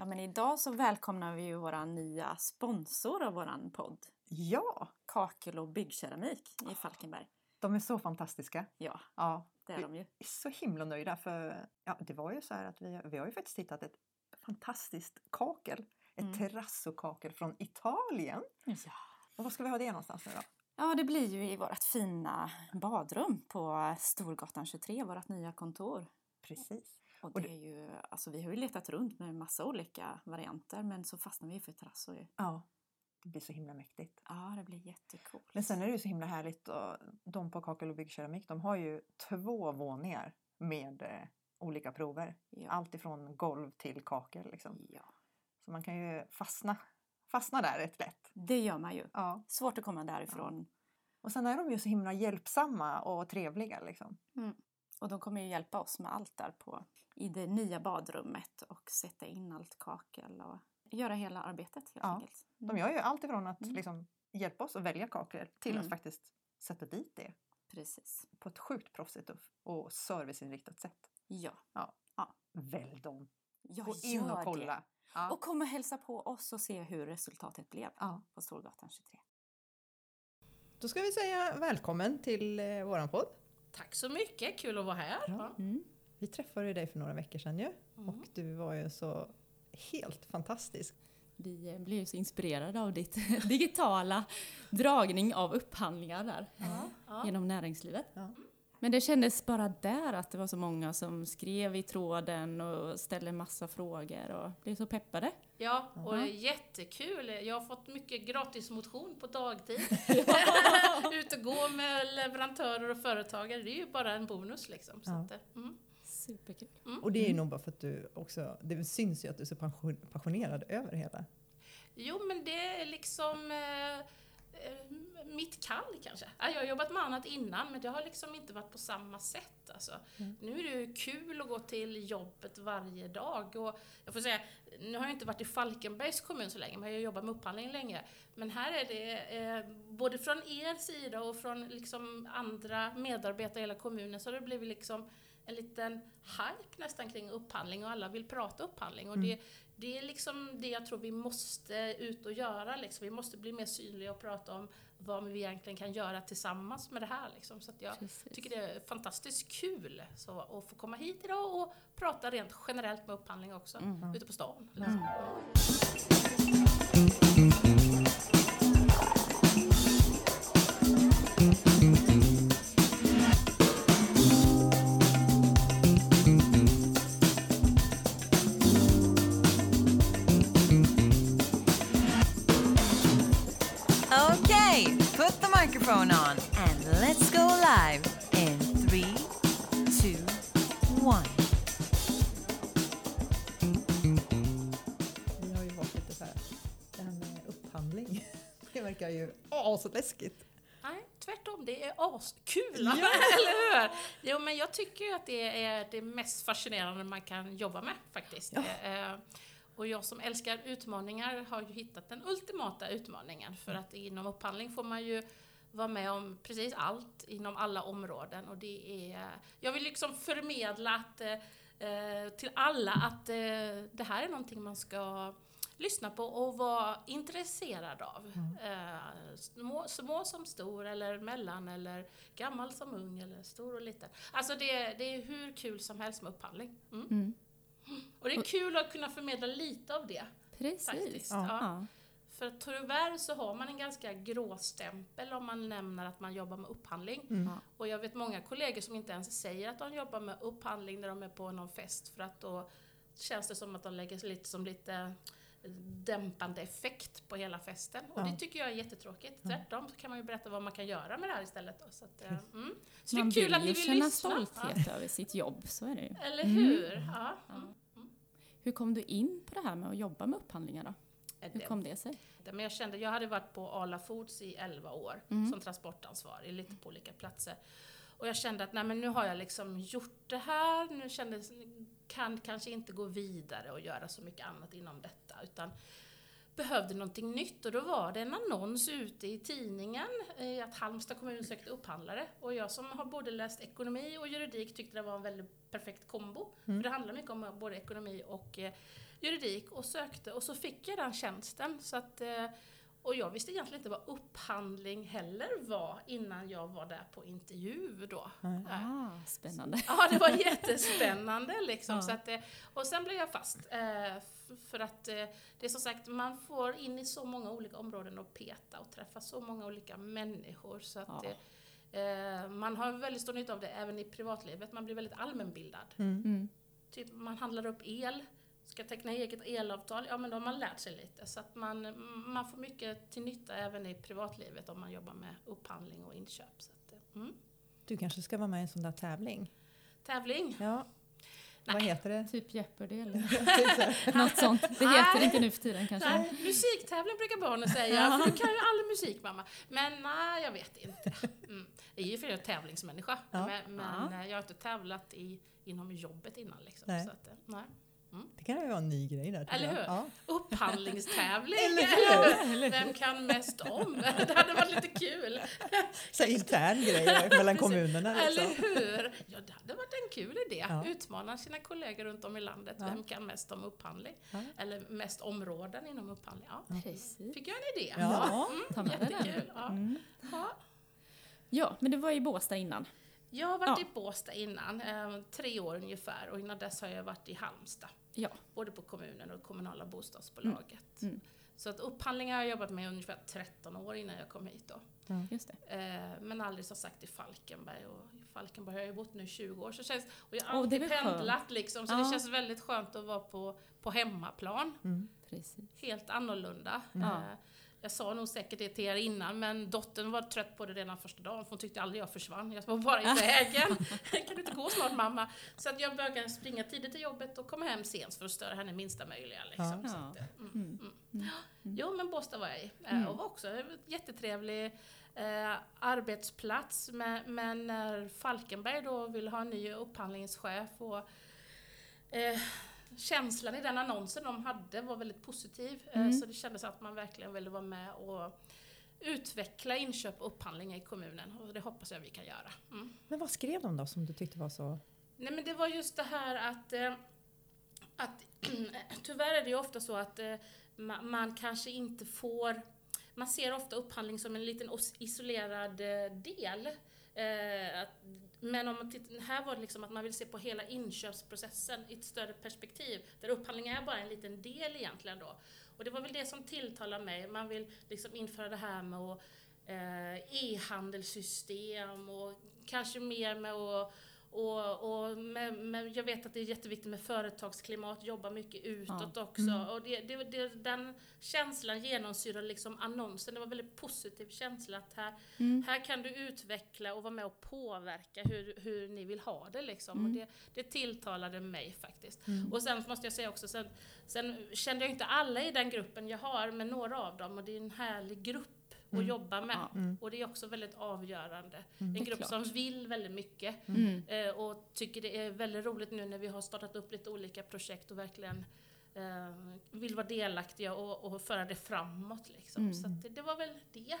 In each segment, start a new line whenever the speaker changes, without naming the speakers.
Ja, men idag så välkomnar vi ju våra nya sponsor av våran podd.
Ja,
Kakel och byggkeramik i Falkenberg.
de är så fantastiska.
Ja,
Ja,
det är
vi
de ju.
är så himla nöjda för ja, det var ju så här att vi, vi har ju faktiskt hittat ett fantastiskt kakel. Ett
Mm.
terrazzokakel från Italien.
Ja.
Och var ska vi ha det någonstans nu då?
ja, det blir ju i vårt fina badrum på Storgatan 23, vårt nya kontor.
Precis.
Och
Och
det är ju, alltså vi har ju letat runt med massa olika varianter men så fastnar vi för terrasso ju.
Ja, det blir så himla mäktigt.
Ja, det blir jättecoolt.
Men sen är det ju så himla härligt och de på Kakel och byggkeramik de har ju två våningar med eh, olika prover.
Ja.
Allt ifrån golv till kakel liksom.
ja,
Så man kan ju fastna, fastna där rätt lätt.
det gör man ju.
Ja.
Svårt att komma därifrån.
Och sen är de ju så himla hjälpsamma och trevliga liksom.
Och de kommer ju hjälpa oss med allt där på i det nya badrummet och sätta in allt kakel och göra hela arbetet helt
Ja,
enkelt.
De gör ju allt ifrån att
Mm.
liksom, hjälpa oss att välja kakel till
Mm.
att faktiskt sätta dit det
Precis.
på ett sjukt proffsigt och, serviceinriktat sätt.
Ja,
Välj dem!
jag
Gå in och kolla!
det.
Ja.
Och kom och hälsa på oss och se hur resultatet blev
Ja.
på Storgatan 23.
Då ska vi säga välkommen till eh, våran podd.
Tack så mycket, kul att vara här.
Ja.
Mm.
Vi träffade dig för några veckor sedan ju
Mm.
och du var ju så helt fantastisk.
Vi eh, blev så inspirerade av ditt digitala dragning av upphandlingar där
Ja.
genom näringslivet.
Ja.
Men det kändes bara där att det var så många som skrev i tråden och ställde massa frågor och blev så peppade.
Ja, och det är jättekul. Jag har fått mycket gratis motion på dagtid. Ut och gå med leverantörer och företagare, det är ju bara en bonus liksom. Så
Ja.
att, eh, mm.
Superkul.
Och det är ju nog bara för att du också, det syns ju att du är så passion- passionerad över hela.
Jo, men det är liksom eh, mitt kall kanske. Ja, Jag har jobbat med annat innan, men det har liksom inte varit på samma sätt. Alltså. Nu är det ju kul att gå till jobbet varje dag. Och jag får säga, nu har jag inte varit i Falkenbergs kommun så länge, men jag har jobbat med upphandling länge. Men här är det, eh, både från er sida och från liksom andra medarbetare i hela kommunen, så har det blivit liksom en liten hype nästan kring upphandling och alla vill prata upphandling. Och det, det är liksom det jag tror vi måste ut och göra. Liksom. Vi måste bli mer synliga och prata om vad vi egentligen kan göra tillsammans med det här. Liksom. Så jag
Precis.
tycker det är fantastiskt kul så, att få komma hit idag och prata rent generellt med upphandling också, ute på stan. Liksom.
Okay,
asläskigt.
Nej, tvärtom. Det är askul, eller hur? Jo, men jag tycker att det är det mest fascinerande man kan jobba med, faktiskt. Eh, Och jag som älskar utmaningar har ju hittat den ultimata utmaningen, för att inom upphandling får man ju vara med om precis allt inom alla områden och det är... Jag vill liksom förmedla att, eh, till alla att eh, det här är någonting man ska lyssna på och vara intresserad av. Eh, små, små som stor, eller mellan, eller gammal som ung, eller stor och liten. Alltså det, det är hur kul som helst med upphandling. Mm. Och det är kul att kunna förmedla lite av det.
Precis.
Faktiskt.
Ja.
Ja. För att tyvärr så har man en ganska grå stämpel om man nämner att man jobbar med upphandling. Och jag vet många kollegor som inte ens säger att de jobbar med upphandling när de är på någon fest för att då känns det som att de lägger sig lite som lite dämpande effekt på hela festen. Och det tycker jag är jättetråkigt. Tvärtom så kan man ju berätta vad man kan göra med det här istället. Då. Så, att, eh, mm. så
Man
det är kul
vill
att ni
ju
vill
känna
lyssna.
stolthet över sitt jobb, så är det ju.
Ja. Eller hur? Ja. Mm.
Hur kom du in på det här med att jobba med upphandlingar då? Hur
Det
kom det sig?
Men jag kände, jag hade varit på Arla Foods i 11 år som transportansvarig, lite på olika platser. Och jag kände att nej, men nu har jag liksom gjort det här, nu kändes, kan kanske inte gå vidare och göra så mycket annat inom detta, utan behövde någonting nytt och då var det en annons ute i tidningen eh, att Halmstad kommun sökte upphandlare och jag som har både läst ekonomi och juridik tyckte det var en väldigt perfekt kombo. För det handlar mycket om både ekonomi och eh, juridik och sökte och så fick jag den tjänsten. Så att, eh, och jag visste egentligen inte vad upphandling heller var innan jag var där på intervju då.
Ah, spännande.
Ja, det var jättespännande liksom.
Ja.
Så att, eh, och sen blev jag fast. Eh, för att eh, det är som sagt, man får in i så många olika områden och peta och träffa så många olika människor. Så att
Ja.
man har väldigt stor nytta av det även i privatlivet. Man blir väldigt allmänbildad.
Mm.
Typ man handlar upp el, ska teckna eget elavtal, ja men då har man lärt sig lite. Så att man, man får mycket till nytta även i privatlivet om man jobbar med upphandling och inköp. Så att, eh, mm.
Du kanske ska vara med i en sån där tävling?
Tävling.
Ja. Vad heter det?
Typ Jeopardy eller
Typ
något sånt. Det heter inte nu för tiden kanske.
Nej, musiktävling brukar barnen säga, för du kan ju all musik mamma. Men nej, jag vet inte. Mm. Jag är ju för en tävlingsmänniska,
Ja.
men, men
Ja.
eh, jag har inte tävlat i, inom jobbet innan. Liksom.
Nej.
Så att, eh, nej.
Det kan ju vara en ny grej där.
Eller hur?
Ja.
Upphandlingstävling,
Eller
eller vem kan mest om? Det hade varit lite kul.
Så intern grej mellan kommunerna.
Eller
Liksom.
hur? Ja, det hade varit en kul idé.
Ja.
Utmana sina kollegor runt om i landet.
Ja.
Vem kan mest om upphandling?
Ja.
Eller mest områden inom upphandling? Ja.
Precis.
Fick jag en idé?
Ja.
Ta med den.
Jättekul. Ja.
Mm.
Ja.
Ja, men det var i Båstad innan.
Jag har varit
Ja.
i Båstad innan, eh, tre år ungefär, och innan dess har jag varit i Halmstad.
Ja.
Både på kommunen och kommunala bostadsbolaget.
Mm.
Så att upphandlingar har jag jobbat med ungefär 13 år innan jag kom hit då.
Det.
Eh, men aldrig så sagt i Falkenberg. Och i Falkenberg har jag bott nu i 20 år. Så känns, och jag har
det
alltid
väl skönt.
pendlat liksom, så
Ja.
det känns väldigt skönt att vara på, på hemmaplan.
Mm.
Helt annorlunda. Eh, jag sa nog säkert det till er innan, men dottern var trött på det redan första dagen, för hon tyckte aldrig jag försvann. Jag var bara i vägen. kan du inte gå snart mamma? Så att jag började springa tidigt till jobbet och komma hem sent för att störa henne minsta möjliga. Liksom.
Ja.
Så att, eh, mm,
Mm.
mm. Jo, men Båstad var jag i. Eh,
Mm.
Och var också en jättetrevlig eh, arbetsplats. Men, men när Falkenberg då ville ha en ny upphandlingschef och eh, känslan i den annonsen de hade var väldigt positiv. Eh,
Mm.
så det kändes att man verkligen ville vara med och utveckla inköp och upphandling i kommunen. Och det hoppas jag vi kan göra. Mm.
Men vad skrev de då som du tyckte var så...
Nej men det var just det här att, eh, att tyvärr är det ju ofta så att eh, man, kanske inte får, man ser ofta upphandling som en liten isolerad del. Eh, att, men om man tittar, här var det liksom att man vill se på hela inköpsprocessen i ett större perspektiv, där upphandling är bara en liten del egentligen då. Och det var väl det som tilltalade mig, man vill liksom införa det här med att eh, e-handelssystem och kanske mer med att och, och med, med, jag vet att det är jätteviktigt med företagsklimat, jobba mycket utåt också. Och det, det, det, den känslan genomsyrar liksom annonsen. Det var en väldigt positiv känsla att här,
Mm.
här kan du utveckla och vara med och påverka hur, hur ni vill ha det. Liksom. Och det, det tilltalade mig faktiskt. Och sen måste jag säga också, sen, sen kände jag inte alla i den gruppen jag har, men några av dem. Och det är en härlig grupp att jobba med.
Ja.
Och det är också väldigt avgörande.
Det
En grupp
klart.
som vill väldigt mycket.
Mm.
Eh, och tycker det är väldigt roligt nu när vi har startat upp lite olika projekt och verkligen eh, vill vara delaktiga och, och föra det framåt. Liksom.
Mm.
Så att det, det var väl det.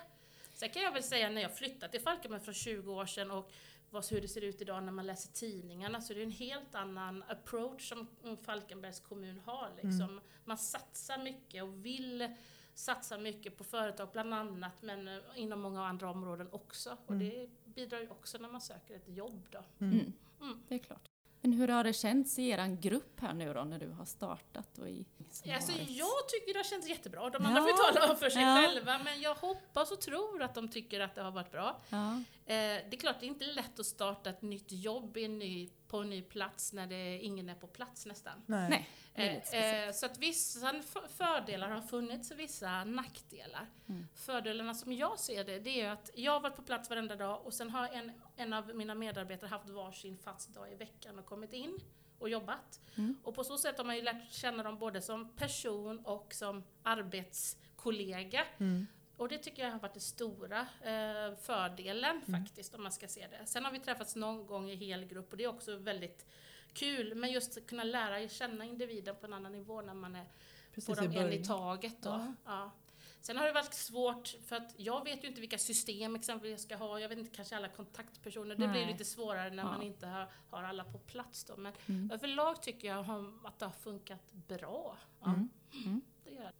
Sen kan jag väl säga när jag flyttade till Falkenberg för 20 år sedan och vad, hur det ser ut idag när man läser tidningarna så det är en helt annan approach som mm, Falkenbergs kommun har. Liksom. Man satsar mycket och vill satsa mycket på företag bland annat men eh, inom många andra områden också. Och det bidrar ju också när man söker ett jobb då.
Mm.
Mm.
Det är klart. Men hur har det känts i er grupp här nu då när du har startat och i...
Alltså,
varit?
jag tycker det har känts jättebra. De andra
Ja.
får tala för sig
Ja.
själva, men jag hoppas och tror att de tycker att det har varit bra.
Ja.
Eh, det är klart, det är inte lätt att starta ett nytt jobb i en ny, på en ny plats när det, ingen är på plats nästan.
Nej.
Nej,
Eh, eh, så att vissa fördelar har funnits och vissa nackdelar.
Mm.
Fördelarna som jag ser det, det är att jag har varit på plats varenda dag och sen har en, en av mina medarbetare haft varsin fast dag i veckan och kommit in och jobbat.
Mm.
Och på så sätt har man ju lärt känna dem både som person och som arbetskollega.
Mm.
Och det tycker jag har varit den stora eh, fördelen
Mm.
faktiskt, om man ska se det. Sen har vi träffats någon gång i hel grupp och det är också väldigt kul, men just att kunna lära känna individen på en annan nivå när man är
Precis
på dem en i taget. Då.
Ja.
Ja. Sen har det varit svårt för att jag vet ju inte vilka system exempelvis jag ska ha. Jag vet inte kanske alla kontaktpersoner. Det blir
Nej.
lite svårare när
Ja.
man inte har, har alla på plats då. Men
Mm.
överlag tycker jag att det har funkat bra. Ja.
Mm. Mm.
Det gör det.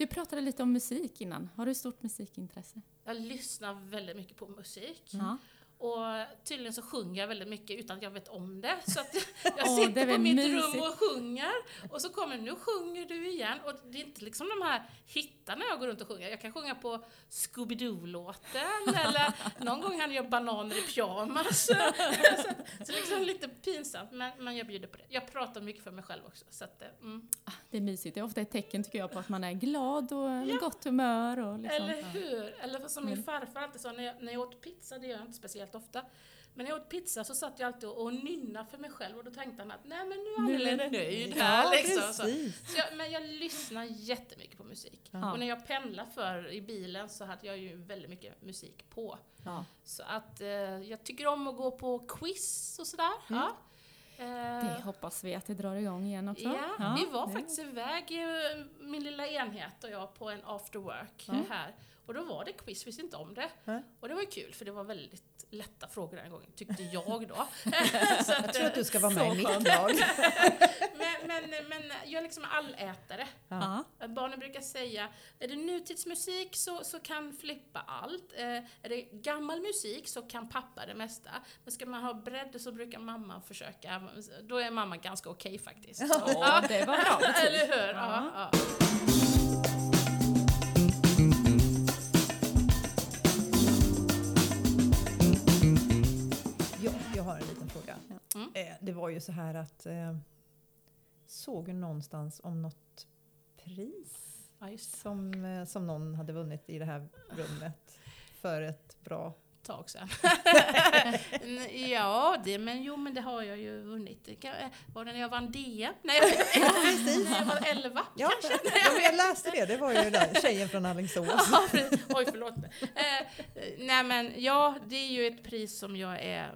Du pratade lite om musik innan. Har du stort musikintresse?
Jag lyssnar väldigt mycket på musik.
Ja.
Och tydligen så sjunger jag väldigt mycket utan att jag vet om det. Så att jag
är
sitter på mitt
mysigt.
rum och sjunger. Och så kommer nu sjunger du igen. Och det är inte liksom de här hittarna jag går runt och sjunger. Jag kan sjunga på Scooby-Doo-låten eller någon gång hann jag bananer i pyjamas. så, så liksom lite pinsamt, men, men jag bjuder på det. Jag pratar mycket för mig själv också. Så att, eh, mm.
Det är mysigt. Det är ofta ett tecken tycker jag på att man är glad och ja. gott humör. Och liksom.
Eller hur? Eller som
Mm.
min farfar alltid sa, när jag, när jag åt pizza, det gör jag inte speciellt ofta, men när jag åt pizza så satt jag alltid och, nynnade för mig själv och då tänkte han att nej men nu är han väl nöjd här
Ja,
liksom. Så. Så jag, men jag lyssnar jättemycket på musik.
Ja.
Och när jag pendlar för i bilen så hade jag ju väldigt mycket musik på.
Ja.
Så att eh, jag tycker om att gå på quiz och sådär. Ja. Eh,
Det hoppas vi att det drar igång igen också.
Ja, vi var
det-
faktiskt iväg, eh, min lilla enhet och jag, på en after work här. Och då var det quiz, visste inte om det.
Nej.
Och det var kul, för det var väldigt lätta frågor den gången, tyckte jag då. Så
Jag tror att du ska vara med i mitt lag.
men, men, men jag är liksom allätare.
Ja.
Barnen brukar säga, är det nutidsmusik så, så kan Flippa allt. Eh, är det gammal musik så kan pappa det mesta. Men ska man ha bredd så brukar mamma försöka. Då är mamma ganska okej faktiskt.
Ja, det var bra.
Eller hur? Ja, Ja, Mm.
Eh, det var ju så här att eh, såg någonstans om något pris
ja,
som, eh, som någon hade vunnit i det här rummet för ett bra...
Tag sedan. ja, det, men jo, men det har jag ju vunnit. Var det när jag vann DM? Nej, när jag var 11
Ja, ja men jag läste det. Det var ju där, tjejen från Alingsås.
Ja, precis. Oj, förlåt. Eh, nej, men ja, det är ju ett pris som jag är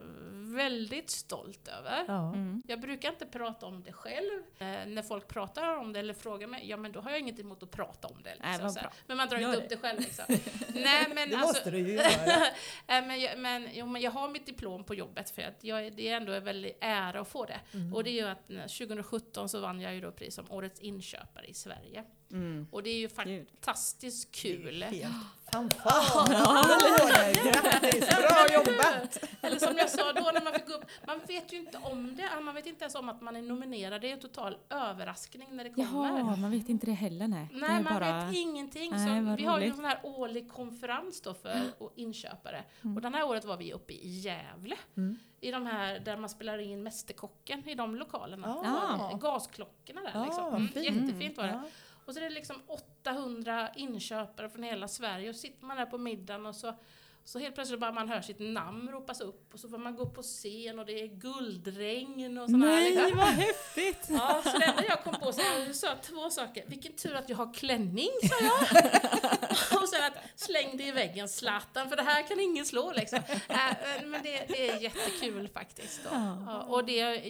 väldigt stolt över.
Ja.
Mm.
Jag brukar inte prata om det själv. Eh, när folk pratar om det eller frågar mig, ja men då har jag inget emot att prata om det. Liksom,
Nej.
Men man drar
Gör
inte
det.
upp det själv liksom. Nej, men
Det
alltså,
måste du ju göra.
Men, jag, men, jo, men jag har mitt diplom på jobbet för att jag, det är ändå en väldig ära att få det.
Mm.
Och det är ju att när- 2017 så vann jag ju då pris som Årets inköpare i Sverige.
Mm.
Och det är ju fantastiskt kul.
Helt fanfar! Grattis! Bra jobbat!
Eller som jag sa då när man fick upp, man vet ju inte om det, man vet inte ens om att man är nominerad. Det är en total överraskning när det kommer.
Jaha, man vet inte det heller nej. det
Nej, man
bara...
vet ingenting.
Nej,
så vi har ju en sån här årlig konferens då för och inköpare. Och den här året var vi uppe i Gävle.
Mm.
I de här där man spelar in Mästerkocken, i de lokalerna.
Ah.
Gasklockorna där
Ah,
liksom. Mm,
fint.
jättefint var det.
Ja.
Och så är det liksom 800 inköpare från hela Sverige och sitter man där på middagen och så så helt plötsligt bara man hör sitt namn ropas upp och så får man gå upp på scen och det är guldregn och sådana här.
Nej,
liksom.
vad häftigt!
Ja, så det enda jag kom på så jag sa två saker. Vilken tur att jag har klänning, sa jag. och sen att släng det i väggen, Zlatan, för det här kan ingen slå liksom. Äh, men det, det är jättekul faktiskt. Då. Ja, och det,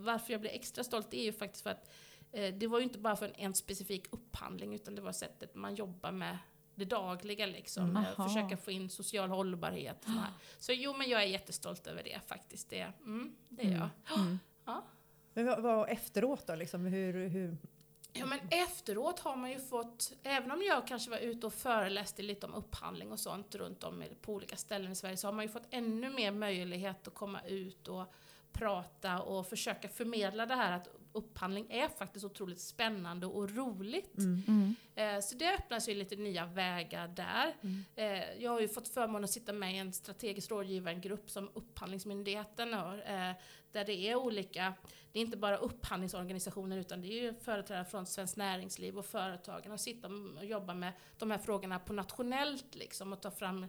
varför jag blir extra stolt är ju faktiskt för att det var ju inte bara för en, en specifik upphandling utan det var sättet man jobbar med det dagliga liksom.
Mm.
Eh,
Aha.
Försöka få in social hållbarhet. här. Så jo, men jag är jättestolt över det faktiskt. Det, mm, det är jag.
Mm.
Ja.
Men vad, vad efteråt då? Liksom, hur, hur,
Ja men efteråt har man ju fått, även om jag kanske var ute och föreläste lite om upphandling och sånt runt om på olika ställen i Sverige så har man ju fått ännu mer möjlighet att komma ut och prata och försöka förmedla det här att upphandling är faktiskt otroligt spännande och roligt.
Mm.
Eh, Så det öppnas ju lite nya vägar där. Eh, Jag har ju fått förmånen att sitta med i en strategisk rådgivargrupp som Upphandlingsmyndigheten har, eh, där det är olika, det är inte bara upphandlingsorganisationer utan det är ju företrädare från Svenskt Näringsliv och företagen och sitta och jobba med de här frågorna på nationellt liksom och ta fram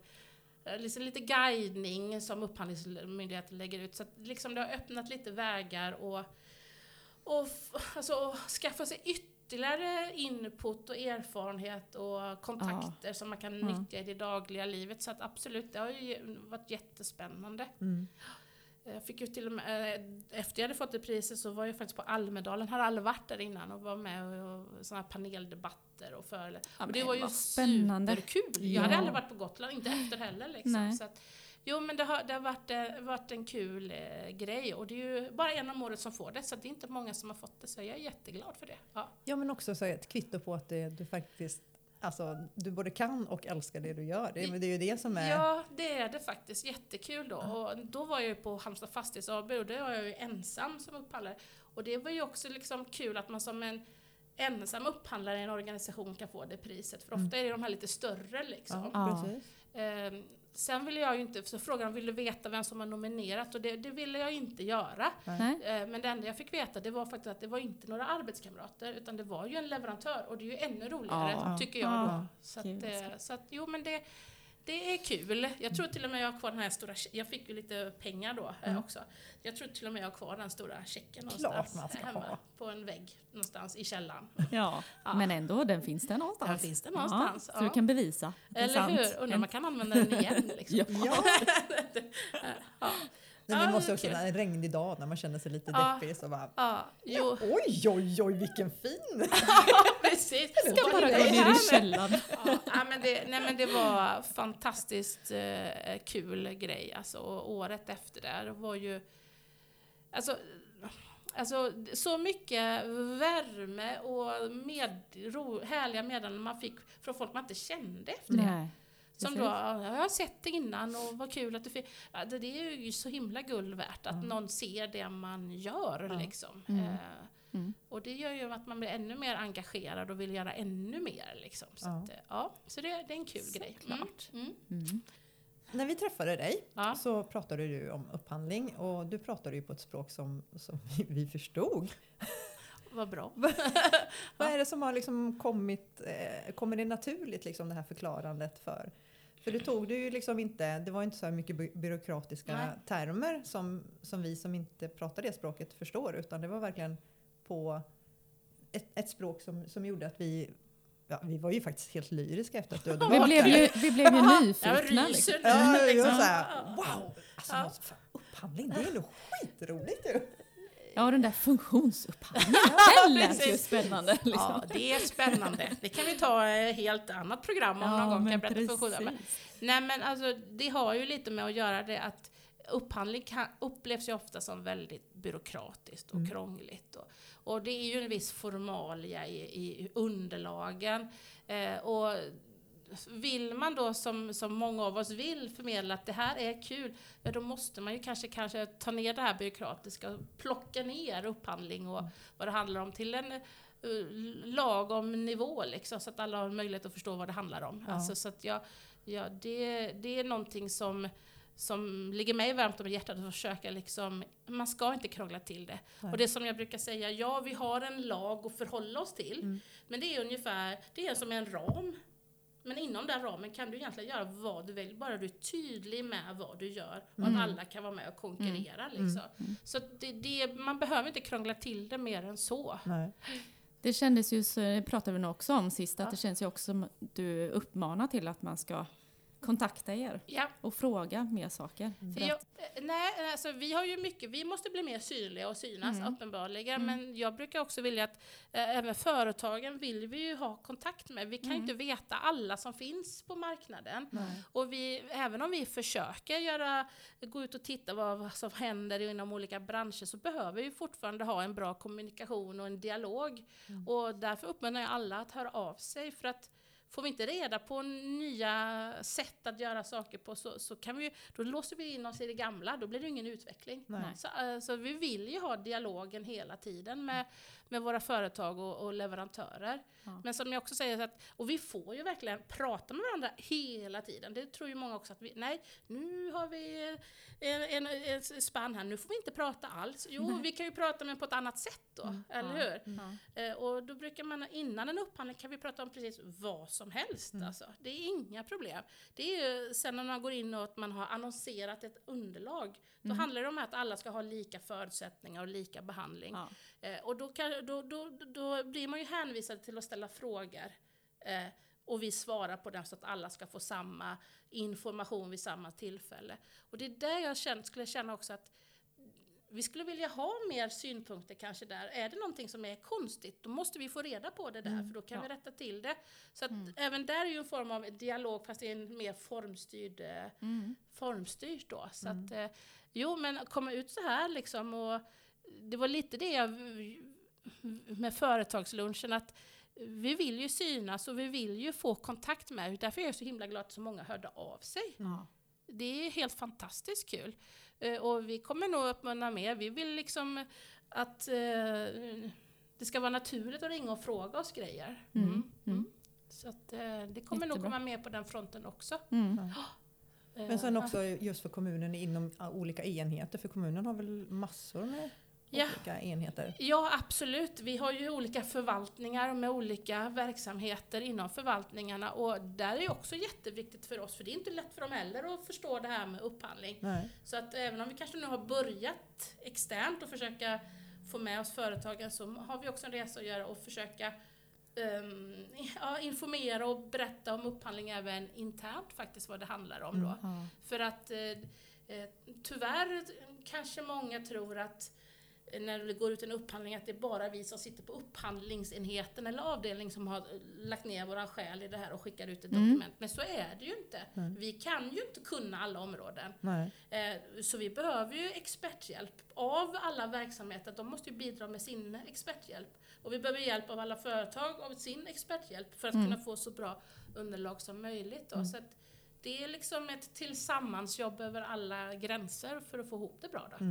liksom lite guidning som Upphandlingsmyndigheten lägger ut. Så att liksom det har öppnat lite vägar och, och, alltså, skaffa sig ytterligare input och erfarenhet och kontakter som man kan
Ja.
nyttja i det dagliga livet. Så att absolut, det har ju varit jättespännande.
mm.
Jag fick ju till och med, eh, efter jag hade fått det priset så var jag faktiskt på Almedalen, hade aldrig varit där innan och var med och, sådana här paneldebatter och föreläsningar.
Ja,
och det var ju
spännande.
superkul! Jag
Ja.
hade aldrig varit på Gotland, inte efter heller liksom.
Nej.
Så att, jo men det har, det har varit, eh, varit en kul eh, grej och det är ju bara en om året som får det så det är inte många som har fått det så jag är jätteglad för det. Ja.
Ja men också så ett kvitto på att det, du faktiskt Alltså, du både kan och älskar det du gör. Det, det är ju det som är...
Ja, det är det faktiskt. Jättekul då. Och då var jag ju på Halmstad Fastighets AB och då var jag ju ensam som upphandlare. Och det var ju också liksom kul att man som en ensam upphandlare i en organisation kan få det priset. För ofta är det de här lite större liksom.
Ja,
Ja.
Sen ville jag ju inte, så frågan vill du veta vem som har nominerat? Och det, det ville jag inte göra.
Nej.
Ehm, men det enda jag fick veta det var faktiskt att det var inte några arbetskamrater utan det var ju en leverantör och det är ju ännu roligare
Ja.
tycker jag
Ja.
då. Så att, eh, så att, jo men det, det är kul. Jag tror till och med jag har kvar den här stora, jag fick ju lite pengar då eh,
Mm.
också. Jag tror till och med jag har kvar den stora checken någonstans hemma
ha.
på en vägg någonstans i källaren.
Ja.
Ja.
men ändå, den finns där någonstans.
Där finns den någonstans,
Ja, så du kan bevisa
Eller
sant.
hur? Undrar om man kan använda den igen liksom.
Ja.
Ja.
Ja.
Nej,
Ja,
men måste
det är
också
kul.
en regnig dag när man känner sig lite
Ja.
deppig så bara
Ja, jo,
Oj, oj, oj, vilken fin!
precis.
Ska bara
Det
gå ner i källaren.
Ja, men det, nej men det var fantastiskt eh, kul grej alltså. Och året efter där var ju... Alltså, alltså så mycket värme och med, ro, härliga meddelanden man fick från folk man inte kände efter det.
Nej.
Som
precis.
då, ja, jag har sett det innan och vad kul att du fick... Det, det är ju så himla guld värt att någon ser det man gör
Ja.
liksom.
Mm.
Eh,
Mm.
och det gör ju att man blir ännu mer engagerad och vill göra ännu mer liksom. Så,
Ja.
att, eh, ja, så det, det är en kul grej.
Såklart.
Mm. Mm.
Mm.
När vi träffade dig
Ja.
så pratade du om upphandling och du pratade ju på ett språk som, som vi- vi förstod.
Vad bra.
Vad är det som har liksom kommit, eh, kommer det naturligt liksom det här förklarandet för? För du tog det ju liksom inte, det var inte så mycket by- byråkratiska
Nej.
termer som, som vi som inte pratar det språket förstår utan det var verkligen på ett, ett språk som, som gjorde att vi, ja, vi var ju faktiskt helt lyriska efter att du hade
Vi
varit
blev ju, vi blev ju
Jag
nyfikna. Liksom.
Ja, jag var
liksom.
så här, wow! Alltså,
Ja.
fan, upphandling, det är nog skitroligt ju!
Ja, den där funktionsupphandlingen, den lät ju spännande. Liksom.
Ja, det är spännande. Det kan vi ta ett helt annat program om någon gång kan berätta. Men, nej men alltså det har ju lite med att göra det att upphandling kan, upplevs ju ofta som väldigt byråkratiskt och
Mm.
krångligt. Och, och det är ju en viss formalia i, i underlagen. Eh, och vill man då som, som många av oss vill förmedla att det här är kul, ja då måste man ju kanske, kanske ta ner det här byråkratiska och plocka ner upphandling och vad det handlar om till en uh, lagom nivå liksom, så att alla har möjlighet att förstå vad det handlar om.
Ja.
Alltså, så att jag, ja, det, det är någonting som som ligger mig varmt om hjärtat att försöka liksom, man ska inte krångla till det.
Nej.
Och det som jag brukar säga, ja vi har en lag att förhålla oss till,
Mm.
men det är ungefär, det är som en ram. Men inom den ramen kan du egentligen göra vad du vill, bara du är tydlig med vad du gör och
Mm.
att alla kan vara med och konkurrera. Liksom. Så att det, det, man behöver inte krångla till det mer än så.
Nej.
Det kändes ju, så det pratade vi nog också om sist, att
Ja.
det känns ju också som att du uppmanar till att man ska kontakta er
Ja,
och fråga mer saker.
För jag, eh, nej, alltså, vi har ju mycket, vi måste bli mer synliga och synas
Mm.
uppenbarligen, men jag brukar också vilja att eh, även företagen vill vi ju ha kontakt med. Vi kan
Mm.
inte veta alla som finns på marknaden.
Nej.
Och vi, även om vi försöker göra, gå ut och titta vad, vad som händer inom olika branscher så behöver vi fortfarande ha en bra kommunikation och en dialog. Och därför uppmanar jag alla att höra av sig för att Får vi inte reda på nya sätt att göra saker på så, så kan vi, ju- då låser vi in oss i det gamla, då blir det ingen utveckling.
Nej.
Så, eh, så vi vill ju ha dialogen hela tiden med, med våra företag och, och leverantörer.
Ja.
Men som jag också säger, så att, och vi får ju verkligen prata med varandra hela tiden. Det tror ju många också att vi, nej, nu har vi en, en, en spann här, nu får vi inte prata alls. Jo, vi kan ju prata men på ett annat sätt då, eller hur?
Ja.
Eh, och då brukar man, innan en upphandling kan vi prata om precis vad som helst. Alltså. Det är inga problem. Det är ju sen när man går in och att man har annonserat ett underlag, då handlar det om att alla ska ha lika förutsättningar och lika behandling.
Ja.
Eh, och då, kan, då, då, då blir man ju hänvisad till att ställa frågor. Eh, och vi svarar på den så att alla ska få samma information vid samma tillfälle. Och det är där jag känt, skulle känna också att vi skulle vilja ha mer synpunkter kanske där. Är det någonting som är konstigt, då måste vi få reda på det där, för då kan vi rätta till det. Så att även där är ju en form av dialog, fast det är en mer formstyrd, eh, formstyrt då. Så att, eh, jo, men komma ut så här liksom, och det var lite det jag med företagslunchen, att vi vill ju synas och vi vill ju få kontakt med, därför är jag så himla glad att så många hörde av sig.
Ja.
Det är helt fantastiskt kul. Eh, Och vi kommer nog uppmuntra mer. Vi vill liksom att eh, det ska vara naturligt att ringa och fråga oss grejer.
Mm, mm.
Så att, eh, det kommer nog
Jättebra.
komma med på den fronten också.
Mm.
Eh,
Men sen också just för kommunen inom ja, olika enheter, för kommunen har väl massor med
Ja.
olika enheter?
Ja, absolut. Vi har ju olika förvaltningar med olika verksamheter inom förvaltningarna och där är det också jätteviktigt för oss, för det är inte lätt för dem heller att förstå det här med upphandling.
Nej.
Så att även om vi kanske nu har börjat externt och försöka få med oss företagen så har vi också en resa att göra och försöka ehm, ja, informera och berätta om upphandling även internt faktiskt vad det handlar om då.
Ja.
För att eh, eh, tyvärr kanske många tror att när det går ut en upphandling att det är bara vi som sitter på upphandlingsenheten eller avdelning som har lagt ner våran själ i det här och skickar ut ett
Mm.
dokument. Men så är det ju inte. Vi kan ju inte kunna alla områden. Eh, Så vi behöver ju experthjälp av alla verksamheter. De måste ju bidra med sin experthjälp. Och vi behöver hjälp av alla företag av sin experthjälp för att
Mm.
kunna få så bra underlag som möjligt. Då. Så att det är liksom ett tillsammansjobb över alla gränser för att få ihop det bra. Då.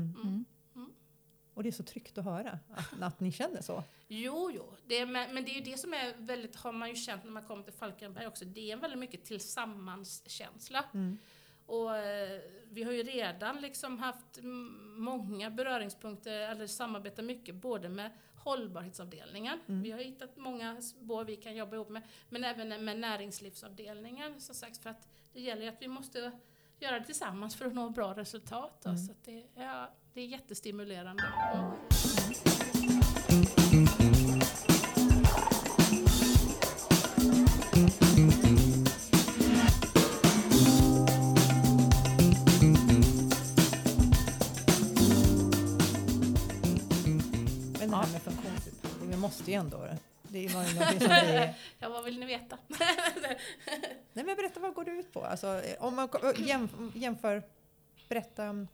Mm.
Mm.
Och det är så tryggt att höra att, att ni känner så.
Jo, jo. Det är, men det är ju det som är väldigt, har man ju känt när man kommer till Falkenberg också, det är en väldigt mycket tillsammanskänsla.
Mm.
Och eh, vi har ju redan liksom haft många beröringspunkter, eller samarbetar mycket både med hållbarhetsavdelningen, vi har hittat många spår vi kan jobba ihop med, men även med näringslivsavdelningen som sagt, för att det gäller ju att vi måste göra det tillsammans för att nå bra resultat. Då, Så att det, ja, det är jättestimulerande. Mm.
Men det här med funktionsupphandling, vi måste ju ändå... Det var ju någonting som vi...
Ja, vad vill ni veta?
Nej men berätta, vad går det ut på? Alltså, om man jämför, berätta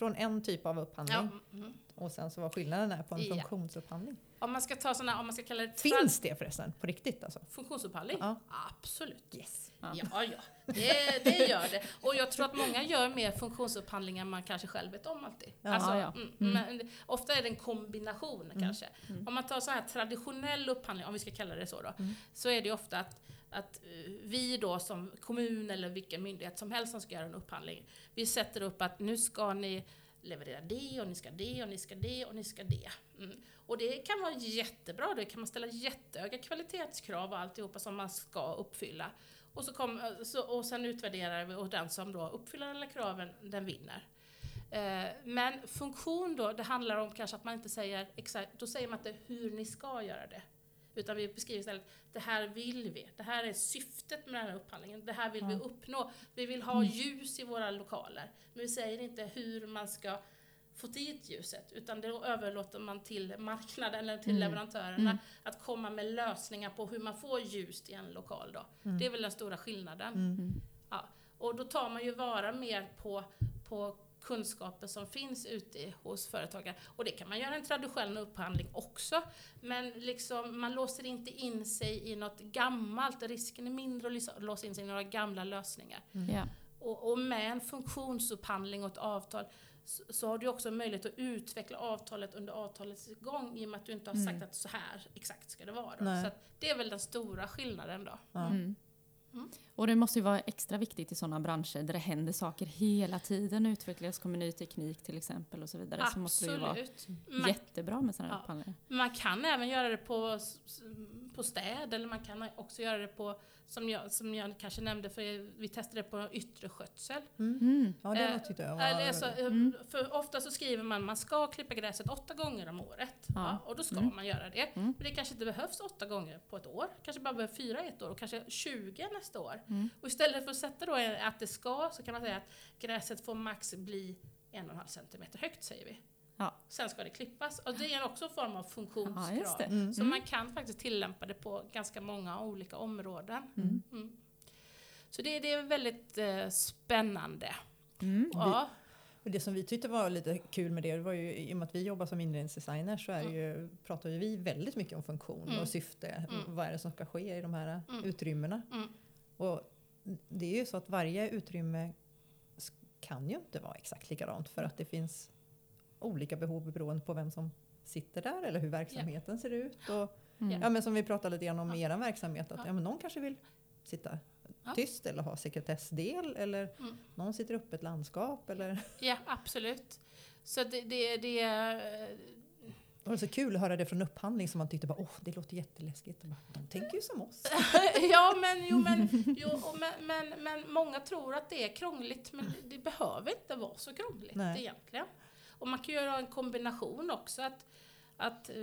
från en typ av upphandling
Ja, mm.
och sen så vad skillnaden är på en
Ja.
funktionsupphandling.
Om man ska ta såna, om man ska kalla det
Finns det förresten på riktigt alltså?
funktionsupphandling?
Ja.
Absolut.
Yes.
Ja, ja, det, det gör det. Och jag tror att många gör mer funktionsupphandling än man kanske själv vet om alltid.
Ja,
alltså,
ja.
mm, Men ofta är det en kombination kanske. Om man tar så här traditionell upphandling, om vi ska kalla det så då, så är det ofta att att eh, vi då som kommun eller vilken myndighet som helst som ska göra en upphandling, vi sätter upp att nu ska ni leverera det och ni ska det och ni ska det och ni ska det. Mm. Och det kan vara jättebra, det kan man ställa jättehöga kvalitetskrav och alltihopa som man ska uppfylla. Och, så kom, eh, så, och sen utvärderar vi och den som då uppfyller alla kraven, den vinner. Eh, men funktion då, det handlar om kanske att man inte säger exakt, då säger man inte hur ni ska göra det. Utan vi beskriver istället, det här vill vi, det här är syftet med den här upphandlingen, det här vill vi uppnå. Vi vill ha ljus i våra lokaler, men vi säger inte hur man ska få dit ljuset, utan det överlåter man till marknaden eller till leverantörerna att komma med lösningar på hur man får ljus i en lokal. Då. Det är väl den stora skillnaden. Ja. Och då tar man ju vara mer på, på kunskaper som finns ute i- hos företagare. Och det kan man göra i en traditionell upphandling också. Men liksom, man låser inte in sig i något gammalt. Risken är mindre att låsa- in sig i några gamla lösningar.
Ja.
Och, och med en funktionsupphandling och ett avtal så, så har du också möjlighet att utveckla avtalet under avtalets gång i och med att du inte har sagt att så här exakt ska det vara. Så att det är väl den stora skillnaden då.
Mm. Och det måste ju vara extra viktigt i sådana branscher där det händer saker hela tiden. Utvecklas kommer ny teknik till exempel och så vidare. Så måste det ju vara
Absolut. Man
jättebra med sådana
Ja.
upphandlingar.
Man kan även göra det på, på städ eller man kan också göra det på, som jag, som jag kanske nämnde, för vi testade det på yttre skötsel.
Mm.
Ja, det
Eh,
var, jag
alltså, eh, För ofta så skriver man man ska klippa gräset åtta gånger om året. Ja.
Ja.
och då ska
Mm.
man göra det.
Mm.
Men det kanske inte behövs åtta gånger på ett år. Kanske bara behöver fyra ett år och kanske 20 nästa år.
Mm.
Och istället för att sätta då att det ska så kan man säga att gräset får max bli en och en halv centimeter högt säger vi.
Ja.
Sen ska det klippas. Och det är också en form av funktionskrav.
Ja.
Mm.
Så man kan faktiskt tillämpa det på ganska många olika områden.
Mm.
Mm. Så det, det är väldigt eh, spännande.
Mm.
Ja.
Och det som vi tyckte var lite kul med det, det var ju i och med att vi jobbar som inredningsdesigner så är det ju, pratar ju vi väldigt mycket om funktion
Mm.
och syfte.
Mm.
Vad är det som ska ske i de här
Mm.
utrymmena?
Mm.
Och det är ju så att varje utrymme kan ju inte vara exakt likadant för att det finns olika behov beroende på vem som sitter där eller hur verksamheten ser ut. Och,
Mm.
ja, men som vi pratade lite grann om i er verksamhet, att
Ja.
ja. men någon kanske vill sitta
Ja.
tyst eller ha sekretessdel eller
Mm.
någon sitter upp ett landskap eller
ja, absolut. Så det, det, det
det var så kul att höra det från upphandling som man tyckte bara, åh, det låter jätteläskigt. Bara, De tänker ju som oss.
ja, men, jo, men, jo, men, men, men många tror att det är krångligt, men det, det behöver inte vara så krångligt
Nej.
egentligen. Och man kan göra en kombination också. att, att eh,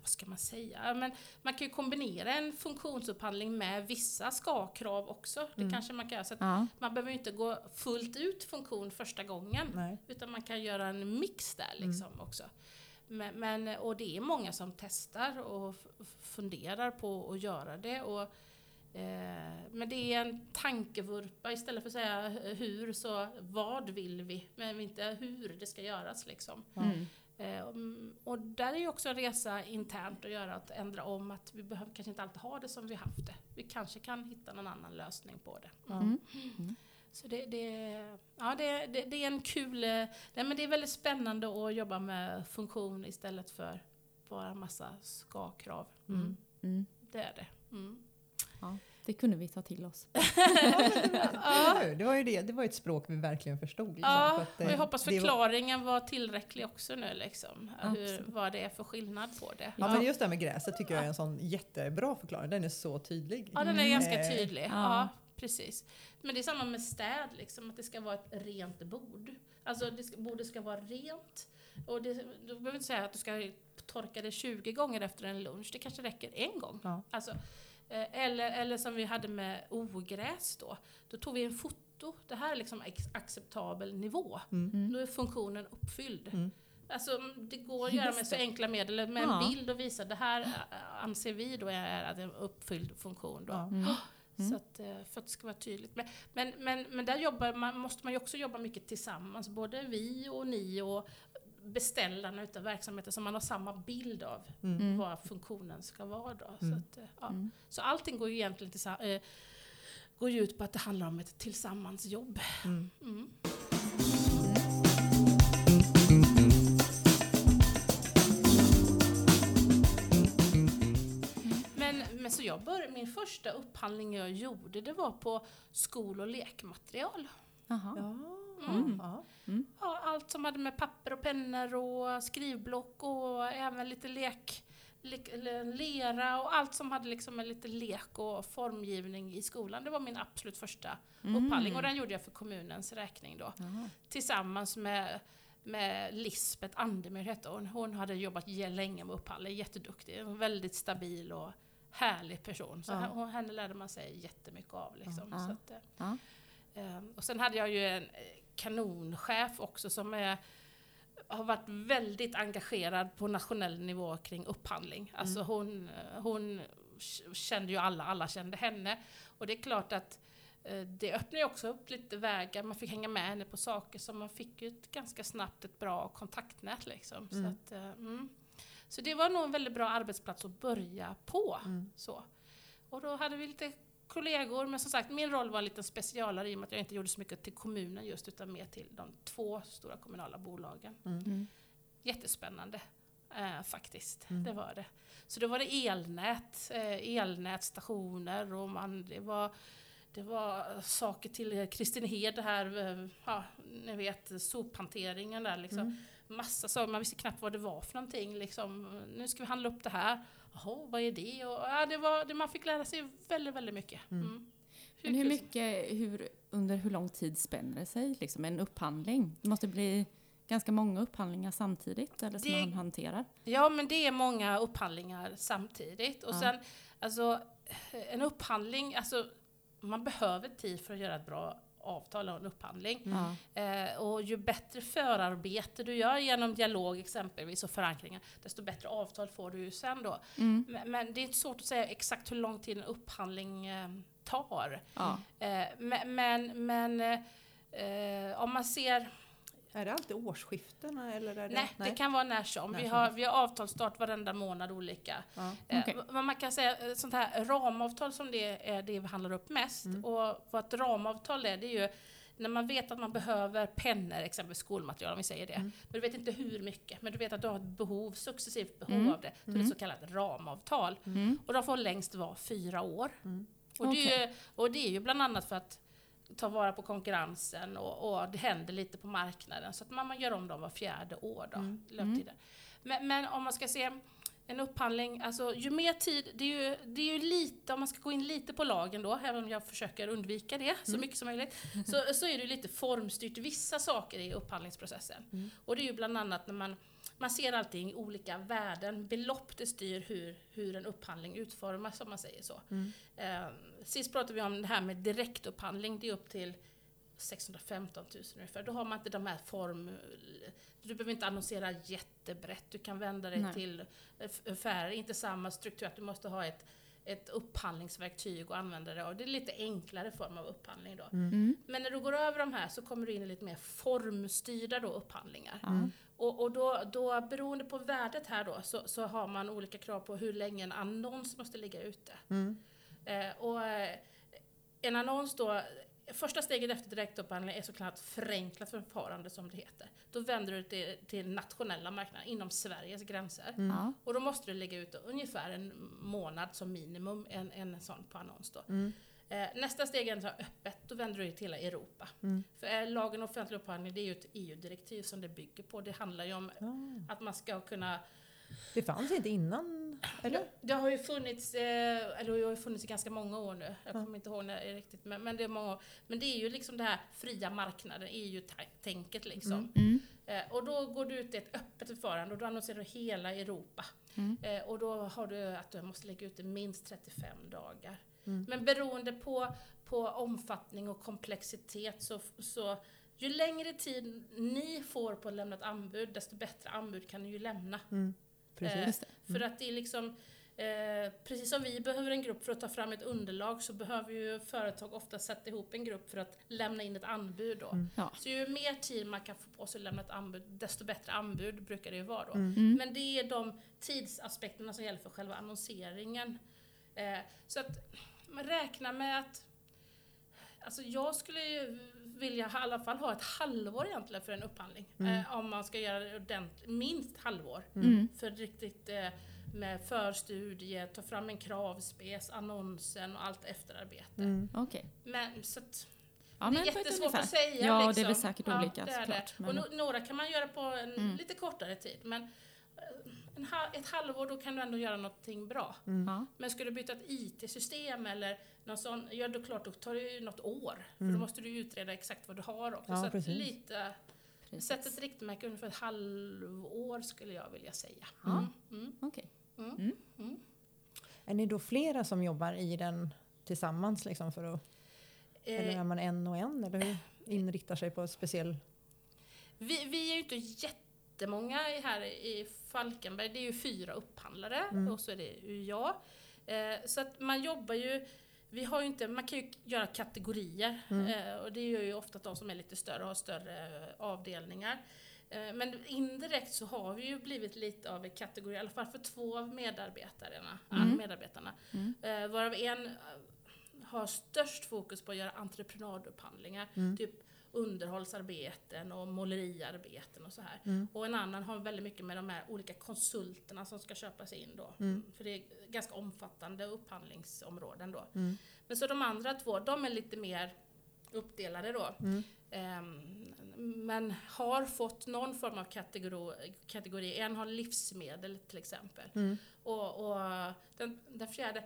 vad ska man säga? Men man kan ju kombinera en funktionsupphandling med vissa ska-krav också. Det
Mm.
kanske man kan göra. Så att
Ja.
man behöver inte gå fullt ut funktion första gången.
Nej.
Utan man kan göra en mix där liksom också. Men, men, och det är många som testar och funderar på att göra det. Och, men det är en tankevurpa istället för att säga hur, så vad vill vi? Men inte hur det ska göras liksom.
Mm.
Eh, mm, och där är ju också en resa internt att göra, att ändra om att vi behöver kanske inte alltid ha det som vi haft det. Vi kanske kan hitta någon annan lösning på det.
Ja.
Mm.
Så det, det, ja, det, det, det är en kul... eh, Nej, men det är väldigt spännande att jobba med funktion istället för bara massa ska-krav. Mm.
Mm.
Mm.
Det är det. Mm.
Det kunde vi ta till oss.
Hur? Det var ju det, det var ett språk vi verkligen förstod. liksom,
Ja,
för att,
och jag
eh,
hoppas
det var-
förklaringen var tillräcklig också nu. Liksom. Hur, vad det är för skillnad på det.
Ja, men just det här med gräset tycker jag är en sån jättebra förklaring. Den är så tydlig.
Ja, den är ganska
Eh,
tydlig. Ja.
Ja.
precis. Men det är samma med städ, liksom, att det ska vara ett rent bord. Alltså det ska, bordet ska vara rent. Och det, du behöver inte säga att du ska torka det 20 gånger efter en lunch. Det kanske räcker en gång.
Ja.
Alltså, eller, eller som vi hade med ogräs då. Då tog vi en foto. Det här är liksom acceptabel nivå.
Mm.
Då är funktionen uppfylld.
Mm.
Alltså, det går att göra med så enkla medel, med
Ja.
en bild och visa det här äh, anser vi då är att det är en uppfylld funktion. Då.
Ja.
Mm. Mm.
Så att, eh, för att det ska vara tydligt. Men, men, men, men där jobbar man, måste man ju också jobba mycket tillsammans, både vi och ni och beställarna utav verksamheten, så man har samma bild av
Mm.
Mm.
vad funktionen ska vara. Då. Så,
Mm.
att, eh, ja.
Mm.
så allting går ju egentligen tillsa- eh, går ju ut på att det handlar om ett tillsammansjobb.
Mm.
Mm. Men, men så jag började, min första upphandling jag gjorde, det var på skol och lekmaterial.
Ja.
Mm.
Ja.
Ja, allt som hade med papper och pennor och skrivblock och även lite lek, eller lera och allt som hade liksom med lite lek och formgivning i skolan. Det var min absolut första
Mm.
upphandling och den gjorde jag för kommunens räkning då.
Jaha.
Tillsammans med, med Lisbeth Andemyr hette hon. Hon hade jobbat länge med upphandling, jätteduktig, en väldigt stabil och härlig person. Så
Ja.
henne lärde man sig jättemycket av. Liksom.
Ja.
Så att, eh,
Ja.
Ehm, Och sen hade jag ju en eh, kanonchef också som är, har varit väldigt engagerad på nationell nivå kring upphandling. Alltså hon, eh, hon kände ju alla, alla kände henne. Och det är klart att eh, det öppnar ju också upp lite vägar, man fick hänga med henne på saker så man fick ju ett, ganska snabbt ett bra kontaktnät. Liksom. Så,
Mm.
att, eh, mm. så det var nog en väldigt bra arbetsplats att börja på.
Mm.
Så. Och då hade vi lite kollegor, men som sagt min roll var lite specialare i och med att jag inte gjorde så mycket till kommunen just utan mer till de två stora kommunala bolagen.
Mm.
Mm.
Jättespännande eh, faktiskt,
Mm.
det var det. Så då var det elnät, eh, elnätstationer och man, det var det var saker till Kristinehed, det här, eh, ja, ni vet sophanteringen där liksom.
Mm.
Massa saker, man visste knappt vad det var för någonting liksom. Nu ska vi handla upp det här. Jaha, vad är det? Och, ja, det, var, det man fick lära sig väldigt, väldigt mycket.
Mm.
Mm.
Men hur mycket, hur, under hur lång tid spänner det sig, liksom en upphandling? Det måste bli ganska många upphandlingar samtidigt, eller som
Det-
man hanterar?
Ja, men det är många upphandlingar samtidigt. Och
Ja.
sen, alltså, en upphandling, alltså, man behöver tid för att göra ett bra avtal och en upphandling.
Ja.
Eh, och ju bättre förarbete du gör genom dialog exempelvis och förankringar, desto bättre avtal får du ju sen då.
Mm.
Men, men det är inte svårt att säga exakt hur lång tid en upphandling eh, tar.
Ja.
Eh, men men, men eh, om man ser
Är det alltid årsskiftena eller är det?
Nej, det kan vara när som.
När
Vi har, vi har avtalsstart varenda månad olika.
Ja.
Eh,
Okej.
Vad man kan säga, eh, sånt här ramavtal som det är det vi handlar upp mest.
Mm.
Och vad ett ramavtal är, det är ju när man vet att man behöver pennor, exempelvis skolmaterial om vi säger det.
Mm.
Men du vet inte hur mycket, men du vet att du har ett behov, successivt behov
Mm.
av det. Då är det
Mm.
så kallat ramavtal.
Mm.
Och de får längst vara fyra år.
Mm.
Och, det är ju, och det är ju bland annat för att ta vara på konkurrensen och, och det händer lite på marknaden. Så att man, man gör om dem var fjärde år då,
Mm.
löptiden. Men, men om man ska se en upphandling, alltså ju mer tid, det är ju, det är ju lite, om man ska gå in lite på lagen då, även om jag försöker undvika det så mycket som möjligt, så, så är det lite formstyrt vissa saker i upphandlingsprocessen.
Mm.
Och det är ju bland annat när man man ser allting i olika värden. Belopp det styr hur, hur en upphandling utformas om man säger så.
Mm.
Eh, sist pratade vi om det här med direktupphandling. Det är upp till 615 000 ungefär. Då har man inte de här form... Du behöver inte annonsera jättebrett. Du kan vända dig
Nej.
till affärer. Inte samma struktur att du måste ha ett, ett upphandlingsverktyg och använda det. Och det är lite enklare form av upphandling då.
Mm.
Men när du går över de här så kommer du in i lite mer formstyrda då upphandlingar.
Ja.
Och, och då, då beroende på värdet här då så, så har man olika krav på hur länge en annons måste ligga ute.
Mm.
Eh, och eh, en annons då, första steget efter direktupphandling är såklart förenklat förfarande som det heter. Då vänder du dig till, till nationella marknader inom Sveriges gränser.
Ja.
Och då måste du lägga ut ungefär en månad som minimum en, en sån på annons då.
Mm.
Eh, nästa steg är här öppet, då vänder du dig till hela Europa.
Mm.
För eh, lagen om offentlig upphandling det är ju ett EU-direktiv som det bygger på. Det handlar ju om
Ja.
att man ska kunna
Det fanns inte innan, eller?
det, det har ju funnits, eh, eller det har funnits i ganska många år nu. Jag
Ja.
kommer inte ihåg när det är riktigt, men, men det är många år. Men det är ju liksom det här fria marknaden, EU-tänket liksom.
Mm.
Mm.
Eh, och då går du ut i ett öppet förfarande och då annonserar du hela Europa.
Mm.
Eh, och då har du att du måste lägga ut det minst 35 dagar.
Mm.
Men beroende på, på omfattning och komplexitet så, så ju längre tid ni får på att lämna ett anbud, desto bättre anbud kan ni ju lämna.
Mm. Precis.
Eh, för att det är liksom, eh, precis som vi behöver en grupp för att ta fram ett underlag så behöver ju företag ofta sätta ihop en grupp för att lämna in ett anbud då.
Mm.
Ja.
Så ju mer tid man kan få på sig att lämna ett anbud, desto bättre anbud brukar det ju vara då.
Mm.
Mm.
Men det är de tidsaspekterna som gäller för själva annonseringen. Eh, så att man räknar med att Alltså jag skulle ju vilja i alla fall ha ett halvår egentligen för en upphandling.
Mm.
Eh, om man ska göra det ordentligt, minst halvår.
Mm.
För riktigt eh, med förstudie, ta fram en kravspec, annonsen och allt efterarbete.
Mm.
Okej.
Men så att
Ja,
det är jättesvårt
ungefär.
att säga.
Ja,
liksom.
det är väl säkert olika
det är
såklart.
Det. Och no några kan man göra på en
Mm.
lite kortare tid. Men en ha ett halvår, då kan du ändå göra någonting bra.
Mm.
Men ska du byta ett IT-system eller någon sån, ja då klart, då tar det ju något år. För
Mm.
då måste du utreda exakt vad du har också.
Ja,
så lite,
Precis.
sätt ett riktmärke ungefär ett halvår skulle jag vilja säga. Mm. Mm.
Okej.
Mm.
Mm.
Mm.
Är ni då flera som jobbar i den tillsammans liksom för att, eller
Eh,
är man en och en eller hur inriktar sig på en speciell?
Vi, vi är ju inte jättemånga här i Falkenberg. Det är ju fyra upphandlare
Mm.
och så är det ju jag. Eh, så att man jobbar ju vi har inte, man kan ju göra kategorier
Mm.
eh, och det gör ju ofta de som är lite större och har större avdelningar. Eh, men indirekt så har vi ju blivit lite av en kategori, i alla fall för två av medarbetarna.
Mm.
medarbetarna
Mm.
varav en har störst fokus på att göra entreprenadupphandlingar.
Mm.
Typ underhållsarbeten och måleriarbeten och så här.
Mm.
Och en annan har väldigt mycket med de här olika konsulterna som ska köpas in då.
Mm.
För det är ganska omfattande upphandlingsområden då.
Mm.
Men så de andra två, de är lite mer uppdelade då.
Mm.
Ehm, men har fått någon form av kategori, kategori. En har livsmedel till exempel.
Mm.
Och, och den, den fjärde,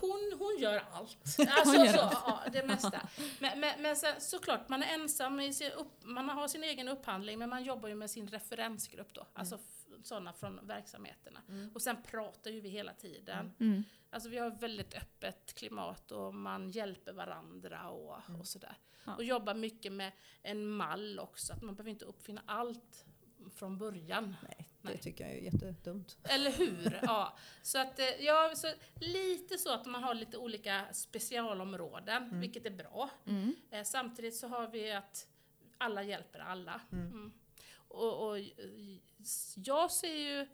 hon, hon gör allt. Alltså,
Hon gör
så,
allt.
ja, det mesta. Men, men, men sen, såklart, man är ensam i sin upp, man har sin egen upphandling men man jobbar ju med sin referensgrupp då. Alltså f- sådana från verksamheterna.
Mm.
Och sen pratar ju vi hela tiden.
Mm.
Alltså vi har ett väldigt öppet klimat och man hjälper varandra och, och sådär.
Ja.
Och jobbar mycket med en mall också, att man behöver inte uppfinna allt från början.
Nej, det
Nej.
tycker jag är jättedumt.
Eller hur? Ja. Så att, eh, ja, så lite så att man har lite olika specialområden, vilket är bra.
Mm.
Eh, samtidigt så har vi att alla hjälper alla. Mm. Och, och eh, jag ser ju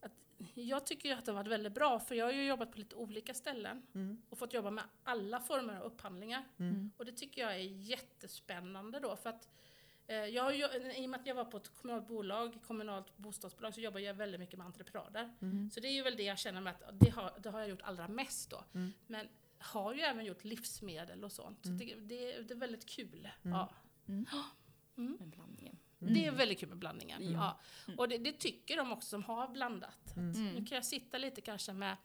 att jag tycker ju att det har varit väldigt bra, för jag har ju jobbat på lite olika ställen
Mm.
och fått jobba med alla former av upphandlingar.
Mm.
Och det tycker jag är jättespännande då, för att eh, jag I och med att jag var på ett kommunalt bolag, kommunalt bostadsbolag, så jobbar jag väldigt mycket med entreprenader.
Mm.
Så det är ju väl det jag känner med att det har, det har jag gjort allra mest då.
Mm.
Men har ju även gjort livsmedel och sånt. Så det, det, det är väldigt kul. Ja.
Med blandningen.
Det är väldigt kul med blandningen.
Mm.
Ja. Och det, det tycker de också som har blandat.
Mm.
Nu kan jag sitta lite kanske med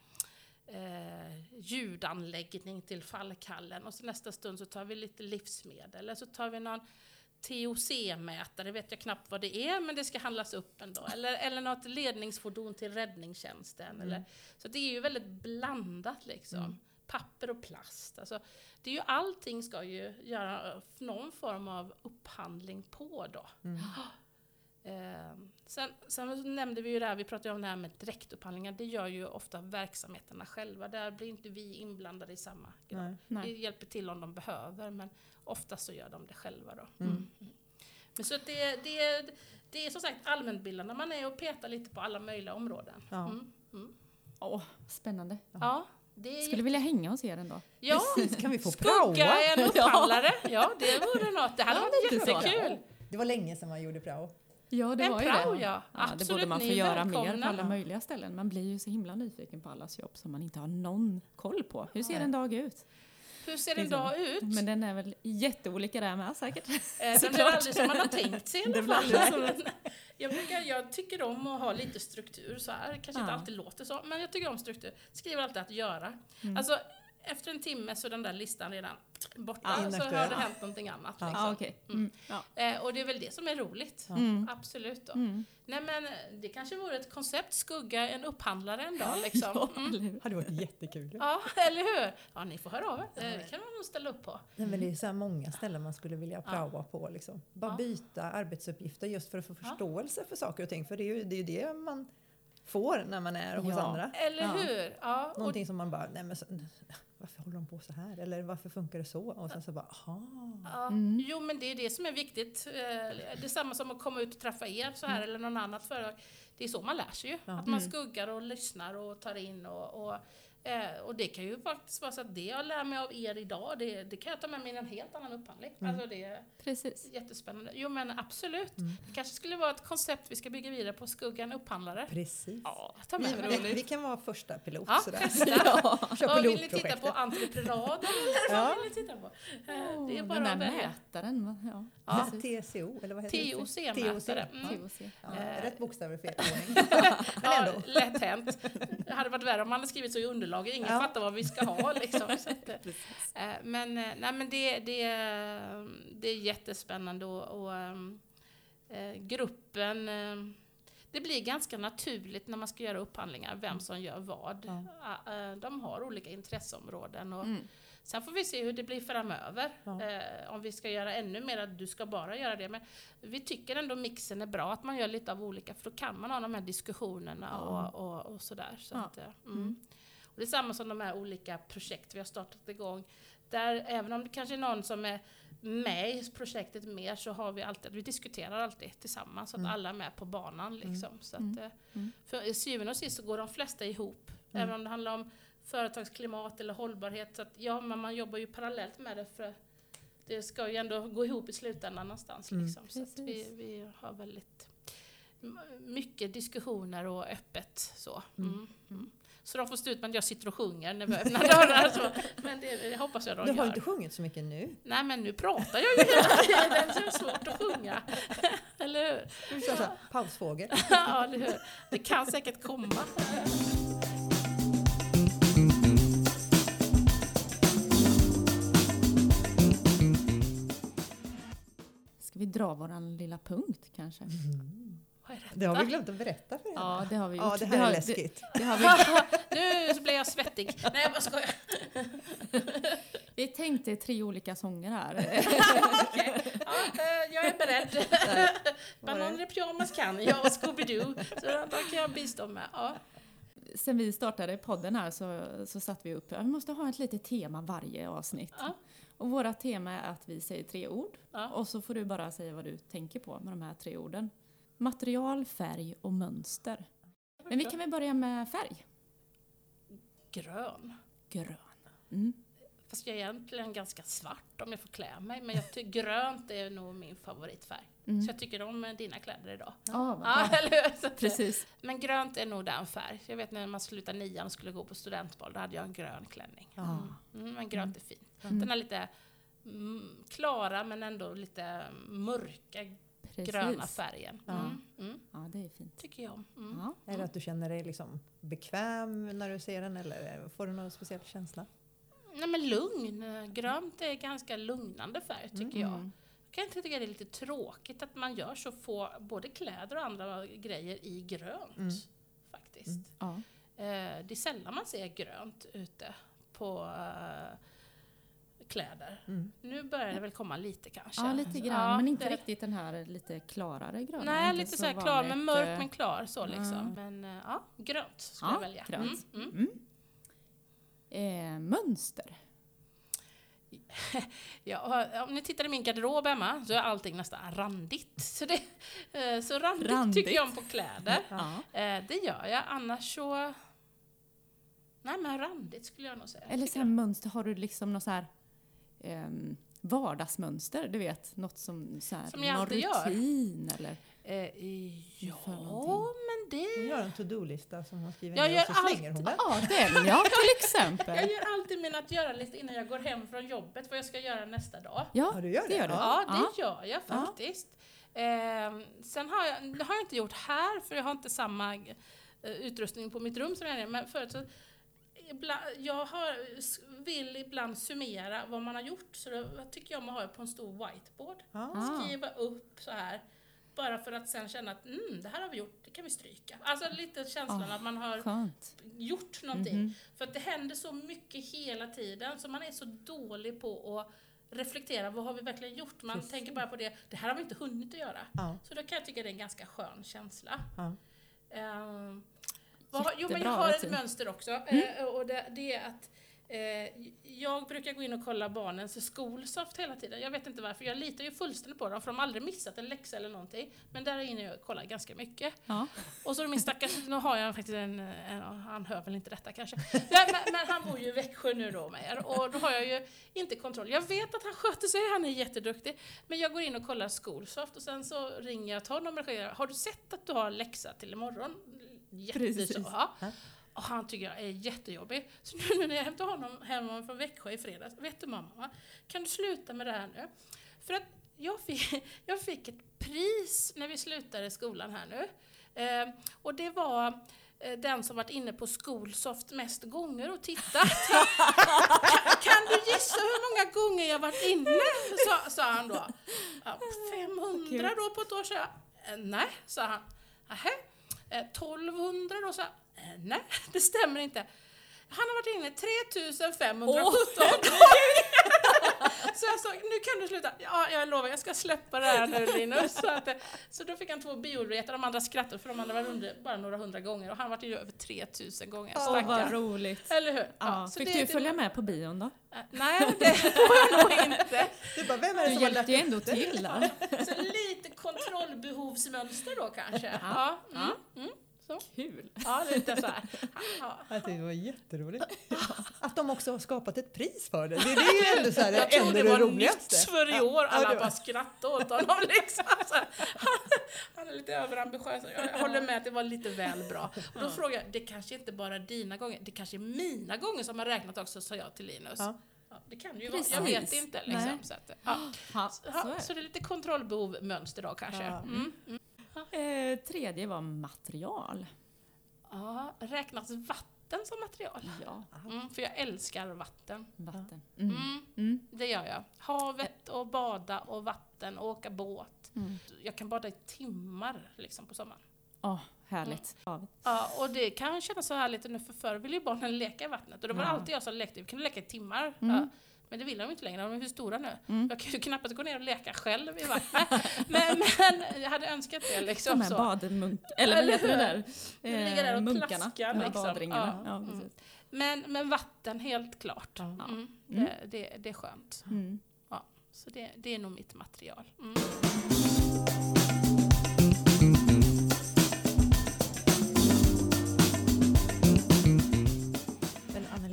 eh, ljudanläggning till fallkallen och så nästa stund så tar vi lite livsmedel. Eller så tar vi någon TOC-mätare, vet jag knappt vad det är, men det ska handlas upp ändå. Eller, eller något ledningsfordon till räddningstjänsten. Eller, så det är ju väldigt blandat liksom. Papper och plast. Alltså, det är ju, allting ska ju göra någon form av upphandling på då. Eh, sen, sen nämnde vi ju det här, vi pratade om det här med direktupphandlingar. Det gör ju ofta verksamheterna själva. Där blir inte vi inblandade i samma grad.
Nej.
Nej.
Vi hjälper till om de behöver, men oftast så gör de det själva då.
Mm.
Mm. Mm. Men så det, det, det är som sagt allmänbildande. Man är och petar lite på alla möjliga områden.
Ja.
Mm. Mm.
Åh, spännande.
Ja, det är
Skulle vilja hänga hos er en dag.
Ja,
Precis, kan vi få
skugga en upphandlare. Ja, det vore något. Det hade
Ja,
varit
lite så.
jättekul.
Det var länge sedan man gjorde prao.
Ja, det
En
var ju
prao,
det.
ja.
det
Absolut,
borde man få göra mer på alla möjliga ställen. Man blir ju så himla nyfiken på allas jobb som man inte har någon koll på. Hur ser en dag ut?
Hur ser en dag ut?
Men den är väl jätteolika där med säkert.
Eh, Den blir aldrig som man har tänkt sig i alla fall. Jag, brukar, jag tycker om att ha lite struktur så här. kanske inte
Ja.
alltid låter så, men jag tycker om struktur. Skriver alltid att göra.
Mm.
Alltså, efter en timme så är den där listan redan borta,
Ja,
så har det hänt någonting annat. Liksom.
Ja, okej. Mm. Ja.
Eh, och det är väl det som är roligt.
Mm.
Absolut då.
Mm.
Nej men det kanske vore ett koncept, skugga en upphandlare en dag liksom. Mm.
hur?
hade varit jättekul.
Ja, eller hur? Ja, ni får höra av er. Eh, Det kan man nog ställa upp på.
Nej, men det är så här många ställen man skulle vilja praoa på. Liksom. Bara byta arbetsuppgifter just för att få förståelse för saker och ting. För det är ju det, är ju det man får när man är hos
Ja.
andra.
Eller
Ja.
hur? Ja,
Någonting som man bara, nej men så, varför håller de på så här? Eller varför funkar det så? Och sen så bara, aha.
Ja,
Mm.
Jo, men det är det som är viktigt. Eh, Det är samma som att komma ut och träffa er så här eller någon annat företag. Det är så man lär sig ju.
Ja.
Att man
Mm.
skuggar och lyssnar och tar in och, och, eh, och det kan ju faktiskt vara så att det jag lär mig av er idag, det, det kan jag ta med mig i en helt annan upphandling. Alltså det är
Precis.
jättespännande. Jo men absolut.
Mm.
Det kanske skulle vara ett koncept vi ska bygga vidare på, skugga en upphandlare.
Precis.
Ja, ta med
Vi,
det.
vi kan vara första pilot
Ja,
sådär.
testa.
Kör
Vad vill ni titta på? Entreprenad? Eller
Ja.
vad vill ni titta på? Eh, Det är bara
Den där mätaren. Ja,
Ja.
TCO, eller vad heter det?
TOC-mätare. Mm.
TOC.
Ja,
Eh.
rätt bokstäver i fel ordning.
Ja,
ändå.
lätt hänt. Det hade varit värre om man hade skrivit så i underlaget. Ingen
Ja.
fattar vad vi ska ha. Liksom. Att, eh, men eh, nej, men det, det, det är jättespännande och, och ehm, eh, gruppen eh, det blir ganska naturligt när man ska göra upphandlingar, vem som gör vad.
Ja.
Eh, De har olika intresseområden. Och
Mm.
Sen får vi se hur det blir framöver.
Ja.
Eh, om vi ska göra ännu mer, att du ska bara göra det. Men vi tycker ändå mixen är bra, att man gör lite av olika, för då kan man ha de här diskussionerna
Ja.
och, och, och sådär. Så
Ja.
att, eh, mm. Det är samma som de här olika projekt vi har startat igång. Där även om det kanske är någon som är med i projektet mer så har vi alltid, vi diskuterar alltid tillsammans så att
Mm.
alla är med på banan. Liksom. Så att,
Mm.
eh,
Mm.
För i syvende och sist så går de flesta ihop.
Mm.
Även om det handlar om företagsklimat eller hållbarhet. Så att, ja, men man jobbar ju parallellt med det för det ska ju ändå gå ihop i slutändan någonstans.
Mm.
Liksom. Så att vi, vi har väldigt mycket diskussioner och öppet så.
Mm.
Mm. Mm. Så de får stå ut med att jag sitter och sjunger när vi öppnar dörrar. Så. Men det, det hoppas jag de
Du har
gör.
inte sjungit så mycket nu.
Nej men nu pratar jag ju hela tiden så det är svårt att sjunga. Eller hur?
Du kör så här, pausfågel.
Ja, eller hur? Det kan säkert komma.
Ska vi dra våran lilla punkt kanske?
Vad är det?
Det har vi glömt att berätta för henne.
Ja, det har vi gjort.
Ja, det här
har,
är läskigt.
Det, det har vi,
nu så blir jag svettig. Nej, jag bara skojar.
vi tänkte tre olika sånger här.
Ja, eh, jag är beredd. Bananer i pyjamas kan jag och Scooby-Doo. Så då kan jag bistå med. Ja.
Sen vi startade podden här så, så satt vi upp, vi måste ha ett litet tema varje avsnitt.
Ja.
Och våra tema är att vi säger tre ord
Ja.
och så får du bara säga vad du tänker på med de här tre orden. Material, färg och mönster. Men vi kan väl börja med färg.
Grön.
Grön. Mm.
Fast jag är egentligen ganska svart om jag får klä mig. Men jag tycker grönt är nog min favoritfärg.
Mm.
Så jag tycker om dina kläder idag.
Vad
Ja, eller
Precis.
Men grönt är nog den färg. Jag vet när man slutade nian och skulle gå på studentbal, då hade jag en grön klänning.
Ja.
Mm, men grönt är fint.
Mm.
Den är lite mm, klara men ändå lite mörka
Precis.
gröna färgen.
Ja.
Mm, mm,
Ja, det är fint.
tycker jag om. Mm.
Ja.
Är det att du känner dig liksom bekväm när du ser den eller får du någon speciell känsla?
Nej men lugn. Grönt är ganska lugnande färg tycker jag.
Mm.
Jag kan inte tycka det är lite tråkigt att man gör så få både kläder och andra grejer i grönt.
Mm.
Faktiskt.
Mm.
Ja.
Eh, det är sällan man ser grönt ute på eh, kläder.
Mm.
Nu börjar det väl komma lite kanske.
ja, lite grann.
Ja,
men inte
det-
riktigt den här lite klarare gröna.
Nej, lite så här klar,
vanligt,
men mörk
eh,
men klar så liksom. Men eh, ja, grönt skulle
Ja,
jag välja.
grönt.
Mm, mm.
Mm. Eh, mönster.
Ja, om ni tittar i min garderob hemma så är allting nästan randigt. Så, det, eh, så randigt,
Randigt.
tycker jag om på kläder.
Ja.
Det gör jag, annars så... Nej men randigt skulle jag nog säga.
Eller så här mönster, har du liksom något så här ehm, vardagsmönster? Du vet, något som så här,
Som jag
någon
alltid gör.
rutin eller?
Eh, ja, men
Hon
det...
gör en to-do-lista som hon skriver
Jag
ner
gör
och så slänger hon den.
Ja, den ja, till
Jag
exempel.
gör alltid min att göra-lista innan jag går hem från jobbet, vad jag ska göra nästa dag.
Ja,
Ja, du gör
det
det?
gör du.
Ja,
Ja.
det gör jag
Ja.
faktiskt. Eh, sen har jag, det har jag inte gjort här, för jag har inte samma eh, utrustning på mitt rum som jag är men förut så jag har, vill ibland summera vad man har gjort, så då tycker jag om att ha det på en stor whiteboard.
Ah.
Skriva upp så här, bara för att sen känna att mm, det här har vi gjort, det kan vi stryka. Alltså lite känslan
Ah,
att man har
Skönt.
gjort någonting.
Mhm.
För att det händer så mycket hela tiden så man är så dålig på att reflektera, vad har vi verkligen gjort? Man
Precis.
tänker bara på det, det här har vi inte hunnit att göra.
Ja.
Så då kan jag tycka det är en ganska skön känsla.
Ja.
Ehm, vad, jo men jag har ett mönster också. eh, och det, det är att jag brukar gå in och kolla barnens skolsoft hela tiden. Jag vet inte varför, jag litar ju fullständigt på dem för de har aldrig missat en läxa eller någonting. Men där inne jag kollar ganska mycket.
Ja.
Och så min stackars, nu har jag faktiskt en, en han hör väl inte detta kanske, Nej, men, men han bor ju i Växjö nu då med er och då har jag ju inte kontroll. Jag vet att han sköter sig, han är jätteduktig, men jag går in och kollar Skolsoft och sen så ringer jag till honom och säger, har du sett att du har läxa till imorgon? Jätteså, ja. Och han tycker jag är jättejobbig. Så nu när jag hämtar honom hem från Växjö i fredags, vet du mamma, kan du sluta med det här nu? För att jag fick, jag fick ett pris när vi slutade skolan här nu. Eh, och det var eh, den som varit inne på Skolsoft mest gånger och tittat. kan, kan du gissa hur många gånger jag varit inne? Sa, sa han då. Ja, 500 då på ett år, sa jag. Eh, nej, sa han. Nähä. Eh, 1200 då, sa jag. Nej, det stämmer inte. Han har varit inne 3517 Så jag sa, nu kan du sluta. Ja, jag lovar, jag ska släppa det här nu Linus. Så, att, så då fick han två biobiljetter, de andra skrattade för de andra var under bara några hundra gånger och han var ju över 3000 gånger.
Åh, vad
Stackarn.
roligt.
Eller hur?
Ja,
så
fick
det-
du följa med på bion då?
Eh, Nej, det får jag nog inte.
Du bara, vem är det
Du
som
hjälpte ju ändå till där.
Så lite kontrollbehovsmönster då kanske. Ja, mm, mm.
Kul.
ja lite så här. Ja.
Jag tyckte det var jätteroligt. Att de också har skapat ett pris för det. Det, det är ju ändå så här,
Jag tror det
det,
var
roligaste.
nytt för i år. Alla
det
bara skrattade åt honom. Liksom. Så här, han, är lite överambitiös. Jag håller med att det var lite väl bra. Och då frågade jag, det kanske inte bara är dina gånger, det kanske är mina gånger som har räknat också, sa jag till Linus.
Ja.
Ja, det kan det ju vara, jag vet
Precis.
inte. Liksom,
Nej.
så att, ja.
Så är
så det är lite kontrollbehov mönster då kanske.
Ja.
Mm.
Eh, tredje var material.
Ja, räknas vatten som material?
Ja,
Mm, för jag älskar vatten.
vatten. Mm.
Mm,
Mm.
det gör jag. Havet och bada och vatten och åka båt.
Mm.
Jag kan bada i timmar liksom, på sommaren.
Åh, härligt. Havet.
Ja, och det kan kännas så härligt nu för förr ville ju barnen leka i vattnet och det var
Ja.
alltid jag som lekte. Vi kunde leka i timmar.
Mm.
Ja. Men det vill de inte längre, de är för stora nu.
Mm.
Jag kan ju knappt gå ner och leka själv i vattnet. men, men jag hade önskat det
De
liksom.
här
Så.
badmunk... Eller vad heter det där?
Det ligger där och
munkarna.
plaskar,
De här
liksom.
badringarna.
Ja.
Ja,
Mm. Men, men vatten, helt klart.
Ja.
Mm.
Mm.
Det, det, det är skönt.
Mm.
Så det, det är nog mitt material.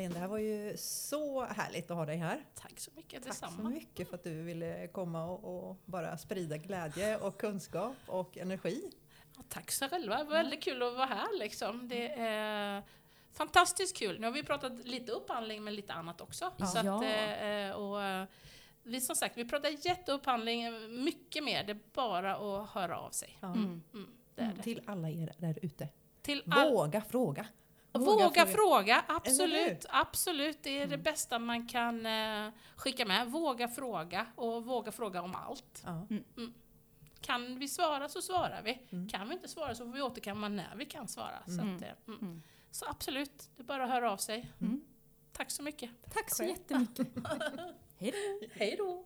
Mm.
Annelien, det här var ju så härligt att ha dig här.
Tack så mycket,
Tack så
detsamma.
mycket för att du ville komma och, och bara sprida glädje och kunskap och energi.
Ja, tack så själva, det var väldigt kul att vara här liksom. Det är fantastiskt kul. Nu har vi pratat lite upphandling men lite annat också.
Ja.
Så att, eh, och, eh, vi som sagt, vi pratar jätteupphandling, mycket mer. Det är bara att höra av sig.
Ja.
Mm.
Mm, det är det.
Till alla er där ute.
All,
Våga fråga!
Våga, fråga,
Eller
absolut. Absolut, det är det
Mm.
bästa man kan eh, skicka med. Våga fråga och våga fråga om allt.
Ja.
Kan vi svara så svarar vi.
Mm.
Kan vi inte svara så får vi återkomma när vi kan svara. Så,
Mm.
att, eh, mm.
Mm.
så absolut, det är bara att höra av sig.
Mm.
Tack så mycket.
Tack så jättemycket. Hej då.
Hej då!